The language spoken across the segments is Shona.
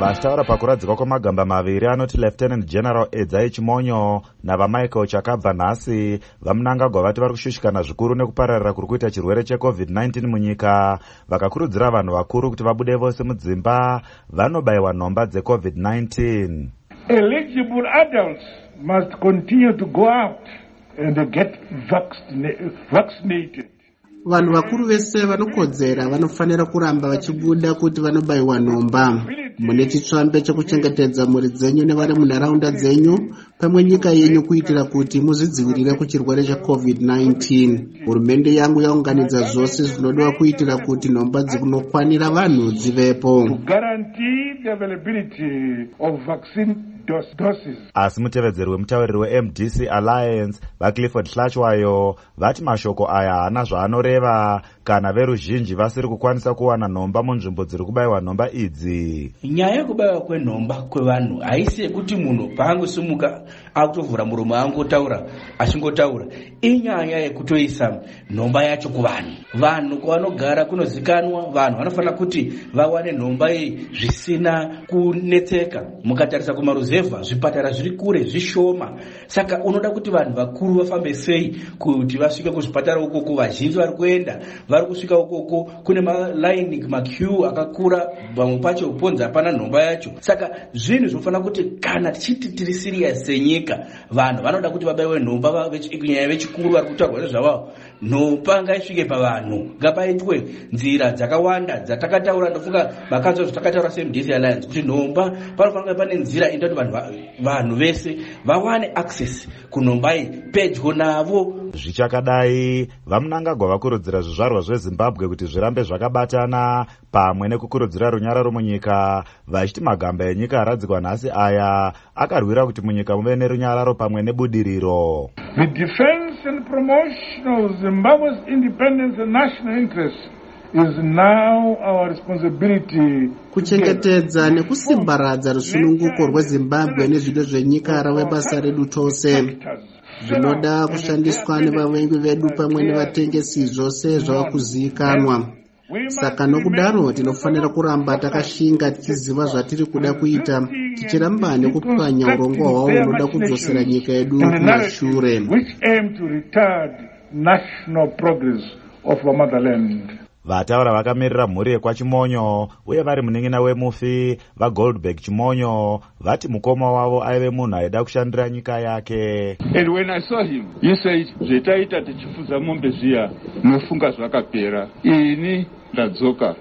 vachitaura pakuradzikwa kwamagamba maviri anoti lieutenant general edzai chimonyo navamichael chakabva nhasi vamunangagwa vati vari kushushikana zvikuru nekupararira kuri kuita chirwere checovid-19 munyika. Vakakurudzira vanhu vakuru kuti vabude vose mudzimba vanobayiwa nhomba dzecovid-19 eligible adults must continue to go out and get vaccinated. Vanhu vakuru vese vanokodzera vanofanira kuramba vachibuda kuti vanobayiwa nhomba mune chitsvambe chekuchengetedza mhuri dzenyu nevari munharaunda dzenyu pamwe nyika yenyu kuitira kuti muzvidzivirire kuchirwere checovid-19 hurumende yangu yaunganidza zvose zvinodiwa kuitira kuti nhomba dzikunokwanira vanhu dzivepo asi mutevedzeri wemutauriri wemdc alliance vaclifford hlachwayo vati mashoko aya haana zvaanoreva kana veruzhinji vasiri kukwanisa kuwana nhomba munzvimbo dziri kubayiwa nhomba idzi. Nyaya yekubayiwa kwenhomba kwevanhu haisi yekuti munhu paangosimuka akutovhura muromo angotaura achingotaura. Inyaya yekutoisa nhomba yacho kuvanhu. Vanhu kwavanogara kunozikanwa vanhu vanofanira kuti vawane nhomba iyi zvisina kunetseka. Mukatarisa kumaruzevha zvipatara zviri kure zvishoma. Saka unoda kuti vanhu vakuru vafambe sei kuti vasvike kuzvipatara ukoko vazhinji vari kuenda vari kusvika ukoko kune malaini maque akakura vamwe pacho ponzi hapana nhomba yacho. Saka zvinhu zvinofanira kuti kana tichiti tiri siriyas senyika vanhu vanoda kuti vabayiwe nhomba kunyanya vechikuru vari kutaurwa nezvavavo. Nhomba ngaisvike pavanhu ngapaitwe nzira dzakawanda dzatakataura ndofunga makanzwa zvatakataura semdc alliance kuti nhomba panofanira pane nzira inoita kuti vanhu vese vawane access kunhomba iyi pedyo navo. Zvichakadai vamunangagwa vakurudzira zvizvarwa zvezimbabwe kuti zvirambe zvakabatana pamwe nekukurudzira runyararo munyika vachiti magamba enyika aradzikwa nhasi aya akarwira kuti munyika muve nerunyararo pamwe nebudiriro. The defense and promotion of zimbabwe's independence and national interest our kuchengetedza nekusimbaradza rusununguko rwezimbabwe nezvido zvenyika rave basa redu tose. zvinoda kushandiswa nevavengi vedu pamwe nevatengesi zvose zvava kuzivikanwa saka nokudaro tinofanira kuramba takashinga tichiziva zvatiri kuda kuita tichiramba nekupwanya urongwa hwavo hunoda kudzosera nyika yedu kumashure vataura vakamirira mhuri yekwachimonyo uye vari munin'ina wemufi vagoldberg chimonyo vati mukoma wavo aive munhu aida kushandira nyika yake. And when i saw him he said zvetaita tichifudza mombe zviya nofunga zvakapera. Ini ndadzoka.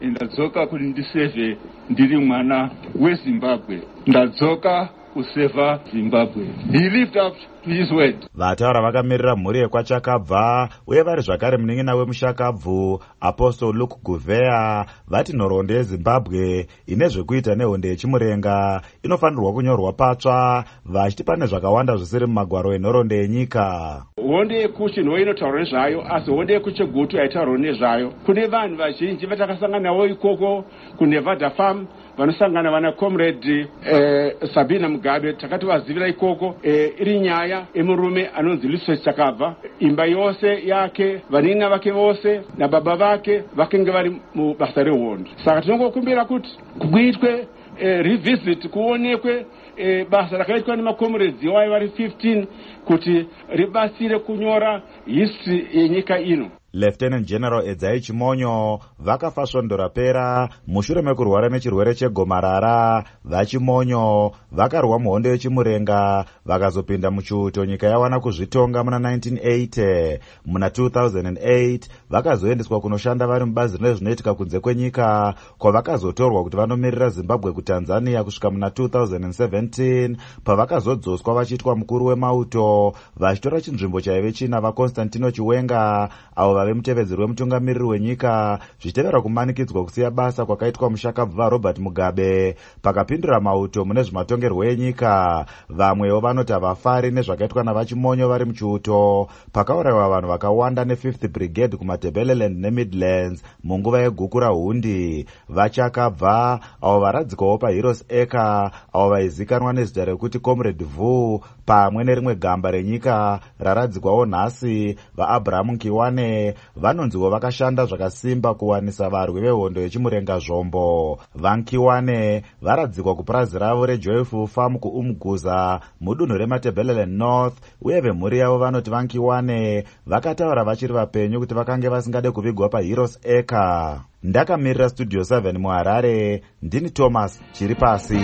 Ndadzoka kuti ndisevhe ndiri mwana wezimbabwe. Ndadzoka kusevha zimbabwe. He lived up to his word vataura vakamirira mhuri yekwachakabva uye vari zvakare munin'ina wemushakabvu apostle luke guveya vati nhoroondo yezimbabwe ine zvekuita nehondo yechimurenga inofanirwa kunyorwa patsva vachiti pane zvakawanda zvisiri mumagwaro enhoroondo yenyika. Hondo yekuchinho inotaurwa nezvayo asi hondo yekuchegutu haitaurwa nezvayo. Kune vanhu vazhinji vatakasangana navo ikoko kunevada farm vanosangana vana comrade eh, sabina mugabe takati vazivira ikoko eh, iri nyaya emurume anonzi liswes chakabva imba yose yake vanina vake vose nababa vake vakenge vari mubasa rehondo. Saka tinongokumbira kuti kuitwe eh, revisit kuonekwe eh, basa rakaitwa nemacomrades iwayo vari 15 kuti ribatsire kunyora history yenyika ino lieutenant general edzai chimonyo vakafa svondo rapera. Mushure mekurwara nechirwere chegomarara vachimonyo vakarwa muhondo yechimurenga vakazopinda muchiuto nyika yawana kuzvitonga muna 1980 muna 2008 vakazoendeswa kunoshanda vari mubazi rezvinoitika kunze kwenyika kwavakazotorwa kuti vanomirira zimbabwe kutanzania kusvika muna 2017 pavakazodzoswa vachiitwa mukuru wemauto. Vachitora chinzvimbo chaive china vaconstantino chiwenga avo vave mutevedzeri wemutungamiriri wenyika zvichitevera kumanikidzwa kusiya basa kwakaitwa mushakabvu varobert mugabe. Pakapindura mauto mune zvematongerwo enyika vamwewo vanoti havafari nezvakaitwa navachimonyo vari muchiuto. Pakaurayiwa vanhu vakawanda ne5th brigade kumadebeleland nemidlands munguva yeguku rahundi. Vachakabva avo varadzikwawo paheros eka avo vaizikanwa nezita rekuti comrade vu pamwe nerimwe gamba renyika raradzikwawo nhasi vaabrahamu nkiwane vanonziwo vakashanda zvakasimba kuwanisa varwi vehondo yechimurenga zvombo. Vankiwane varadzikwa kupurazi ravo rejoyful farm kuumguza mudunhu rematebeleland north uye vemhuri yavo vanoti vankiwane vakataura vachiri vapenyu kuti vakange vasingade kuvigwa paheros acre. Ndakamirira studio 7 muharare ndini thomas chiri pasi